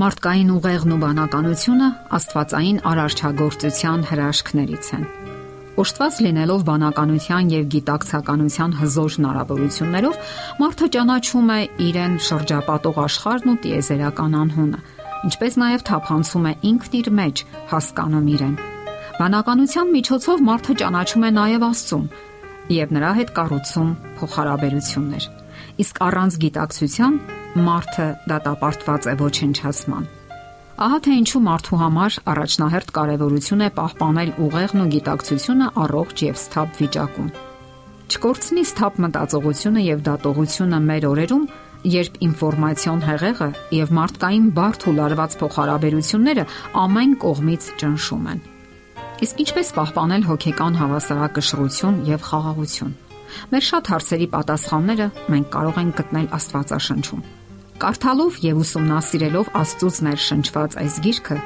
Մարդկային ուղեղն ու բանականությունը Աստվածային արարչագործության հրաշքներից են։ Օշտված լինելով բանականության եւ գիտակցականության հզոր հնարավորություններով, մարդը ճանաչում է իրեն շրջապատող աշխարհն ու տիեզերական անհունը, ինչպես նաեւ թափանցում է ինքն իր մեջ հասկանում իրեն։ Բանականության միջոցով մարդը ճանաչում է նաեւ Աստծուն եւ նրա հետ կառուցում փոխհարաբերություններ։ Իսկ առանց գիտակցության մարդը դատապարտված է ոչնչացման։ Ահա թե ինչու մարդու համար առաջնահերթ կարևորություն է պահպանել ուղեղն ու գիտակցությունը առողջ եւ սթափ վիճակում։ Չկորցնի սթափ մտածողությունը եւ դատողությունը մեր օրերում, երբ ինֆորմացիոն հեղեղը եւ մարդկային բարդ ու լարված փոխհարաբերությունները ամեն կողմից ճնշում են։ Իսկ ինչպես պահպանել հոգեկան հավասարակշռություն եւ խաղաղություն։ Մեր շատ հարցերի պատասխանները մենք կարող ենք գտնել Աստվածաշնչում։ Կարդալով եւ ուսումնասիրելով Աստծոց ներշնչված այս գիրքը,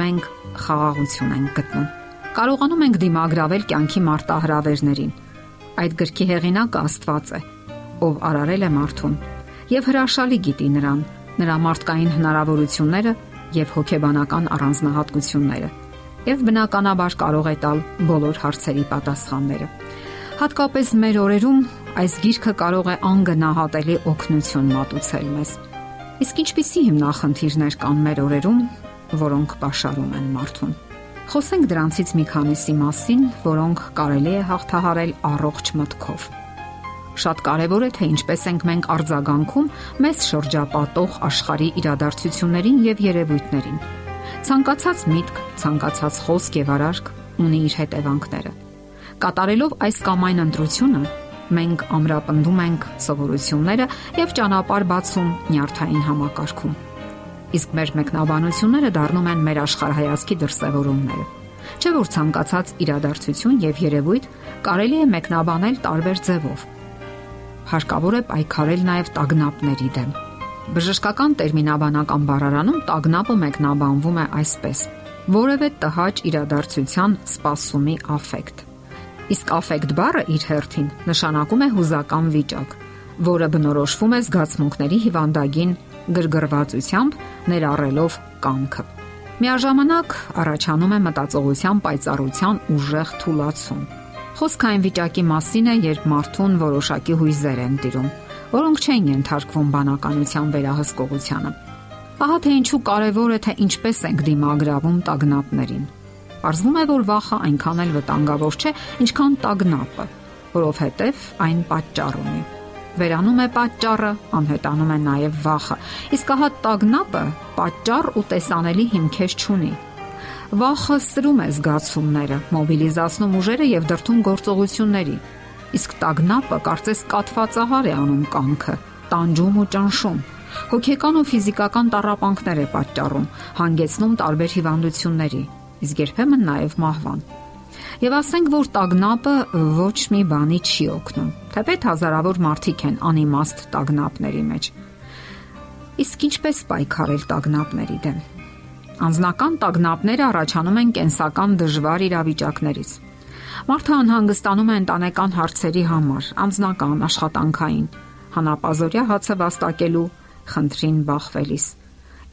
մենք խաղաղություն ենք գտնում։ Կարողանում ենք դիմագրավել կյանքի մարտահրավերներին։ Այդ գրքի հեղինակը Աստված է, ով արարել է մարդուն եւ հրաշալի գիտի նրան, նրա մարդկային հնարավորությունները եւ հոգեբանական առանձնահատկությունները եւ բնականաբար կարող է տալ բոլոր հարցերի պատասխանները։ Հատկապես մեր օրերում այս գիրքը կարող է անգնահատելի օգնություն մատուցել մեզ։ Իսկ ինչպիսի հիմնախնդիրներ կան մեր օրերում, որոնք ապաշարում են մարդուն։ Խոսենք դրանցից մի քանիսի մասին, որոնք կարելի է հաղթահարել առողջ մտքով։ Շատ կարևոր է թե ինչպես ենք մենք արձագանքում մեզ շրջապատող աշխարհի իրադարձություններին եւ երևույթներին։ Ցանկացած միտք, ցանկացած խոսք եւ արարք ունի իր հետևանքները։ Կատարելով այս կամ այն ընտրությունը, մենք ամրապնդում ենք սովորությունները եւ ճանապարհ բացում նյարդային համակարգում։ Իսկ մեր մեկնաբանությունները դառնում են մեր աշխարհայացքի դրսևորումները։ Չէ՞ որ ցանկացած իրադարձություն եւ երևույթ կարելի է մեկնաբանել տարբեր ձևով։ Հարկավոր է պայքարել նաեւ տագնապների դեմ։ Բժշկական տերմինաբանական բառարանում տագնապը մեկնաբանվում է այսպես. որևէ տհաճ իրադարձության սпасումի աֆեկտ։ Իսկ աֆեկտ բառը իր հերթին նշանակում է հուզական վիճակ, որը բնորոշվում է զգացմունքների հիվանդագին գրգռվածությամբ ներառելով կամքը։ Միաժամանակ առաջանում է մտածողության պայծառության ուժեղ թուլացում։ Խոսքը այն վիճակի մասին է, երբ մարդուն որոշակի հույզեր են տիրում, որոնք չեն ենթարկվում բանականության վերահսկողությանը։ Ահա թե ինչու կարևոր է թե ինչպես ենք դիմագրավում տագնապներին Պարզվում է, որ վախը այնքան էլ վտանգավոր չէ, ինչքան տագնապը, որովհետև այն պատճառ ունի։ Վերանում է պատճառը, անհետանում է նաև վախը։ Իսկ հա տագնապը պատճառ ու տեսանելի հիմքեր չունի։ Վախը սրում է զգացումները, մոբիլիզացնում ուժերը եւ դրթում գործողությունների։ Իսկ տագնապը կարծես կատվածահար է անում կամքը, տանջում ու ճնշում հոգեկան ու ֆիզիկական տառապանքներ է պատճառում, հանգեցնում տարբեր հիվանդությունների իսկ երբեմն նաև մահվան։ Եվ ասենք, որ տագնապը ոչ մի բանի չի օգնում։ Թեպետ հազարավոր մարդիկ են անիմաստ տագնապների մեջ։ Իսկ ինչպես պայքարել տագնապների դեմ։ Անձնական տագնապները առաջանում են կենսական դժվար իրավիճակներից։ Մարդը անհանգստանում է ընտանեկան հարցերի համար, անձնական, աշխատանքային, հանապազորյա հացը վաստակելու խնդրին բախվելիս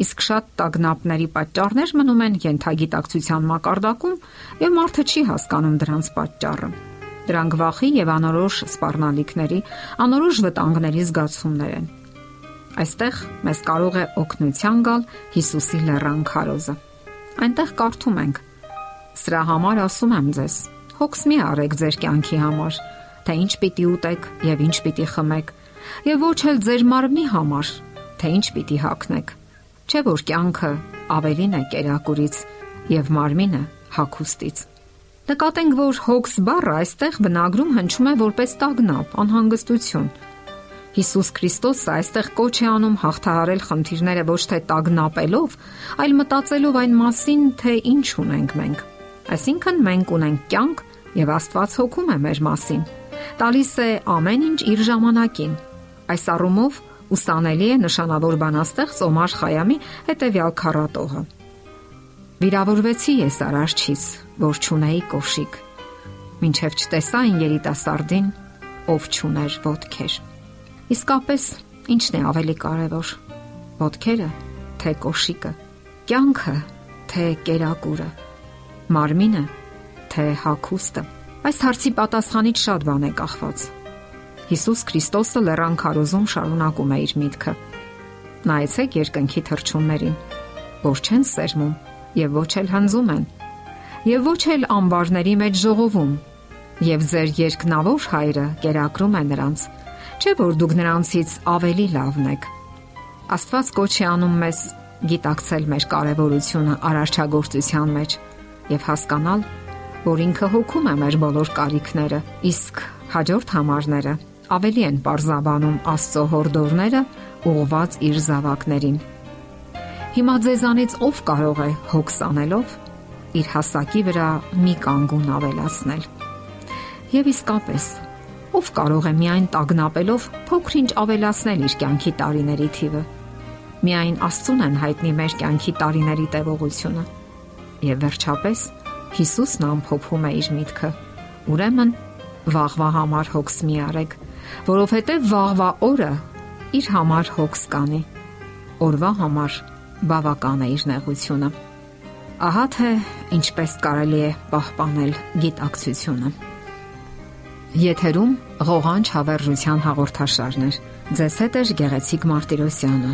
իսկ շատ տագնապների պատճառներ մնում են յենթագիտակցության մակարդակում եւ մարդը չի հասկանում դրանց պատճառը։ Դրանք վախի եւ անորոշ սպառնալիքների, անորոշ վտանգների զգացումներ են։ Այստեղ մեզ կարող է օգնության գալ Հիսուսի լեռան քարոզը։ Այնտեղ կարդում ենք. Սրա համար ասում եմ ձեզ, հոգս մի արեք ձեր կյանքի համար, թե ինչ պիտի ուտեք եւ ինչ պիտի խմեք, եւ ոչ էլ ձեր մարմնի համար, թե ինչ պիտի հագնեք Չէ որ կյանքը ավելին է կերակուրից եւ մարմինը հակոստից։ Նկատենք, որ հոգս բառը այստեղ բնագրում հնչում է որպես տագնապ, անհանգստություն։ Հիսուս Քրիստոսը այստեղ կոչ է անում հաղթահարել խնդիրները ոչ թե տագնապելով, այլ մտածելով այն մասին, թե ինչ ունենք մենք։ Այսինքն մենք ունենք կյանք եւ Աստված հոգում է մեր մասին։ Տալիս է ամեն ինչ իր ժամանակին։ Այս առումով ուսանելի է նշանավոր բանաստեղծ Օմար Խայամի հետևյալ քառատողը։ Վիրավորվեցի ես արարչից, որ ճունեի կոշիկ։ Մինչև չտեսա այն երիտասարդին, ով ճուներ ոդքեր։ Իսկապես, ի՞նչն է ավելի կարևոր։ Ոդքերը, թե կոշիկը, կյանքը թե կերակուրը, մարմինը թե հակոստը։ Այս հարցի պատասխանից շատ բան է կախված։ Հիսուս Քրիստոսը լեռան քարոզում շարունակում է իր միտքը։ Նայեցեք երկնքի թրջուններին, որ չեն սերմում եւ ոչ էլ հնձում են, եւ ոչ էլ ամբարների մեջ ժողովում, եւ ձեր երկնավոր հայրը կերակրում է նրանց, չէ որ դուք նրանցից ավելի լավն եք։ Աստված կոչ է անում մեզ գիտակցել մեր կարևորությունը արարչագործության մեջ եւ հասկանալ, որ ինքը հոգում է մեր բոլոր կարիքները, իսկ հաջորդ համարները ավելի են parzabանում Աստծո հորդորները ուղված իր զավակներին։ Հիմա ձեզանից ով կարող է հոգս անելով իր հասակի վրա մի կանգուն ավելացնել։ Եվ իսկապես, ով կարող է միայն տագնապելով փոքրինչ ավելացնել իր կյանքի տարիների թիվը։ Միայն Աստծուն են հայտնի մեր կյանքի տարիների տևողությունը։ Եվ վերջապես Հիսուսն ամփոփում է իր միտքը։ Ուրեմն վաղվա համար հոգս մի արեք, որովհետև վաղվա օրը իր համար հոգս կանի։ Օրվա համար բավական է իր նեղությունը։ Ահա թե ինչպես կարելի է պահպանել գիտակցությունը։ Եթերում ղողանջ հավերժության հաղորդաշարն է։ Ձեզ հետ է Գեղեցիկ Մարտիրոսյանը։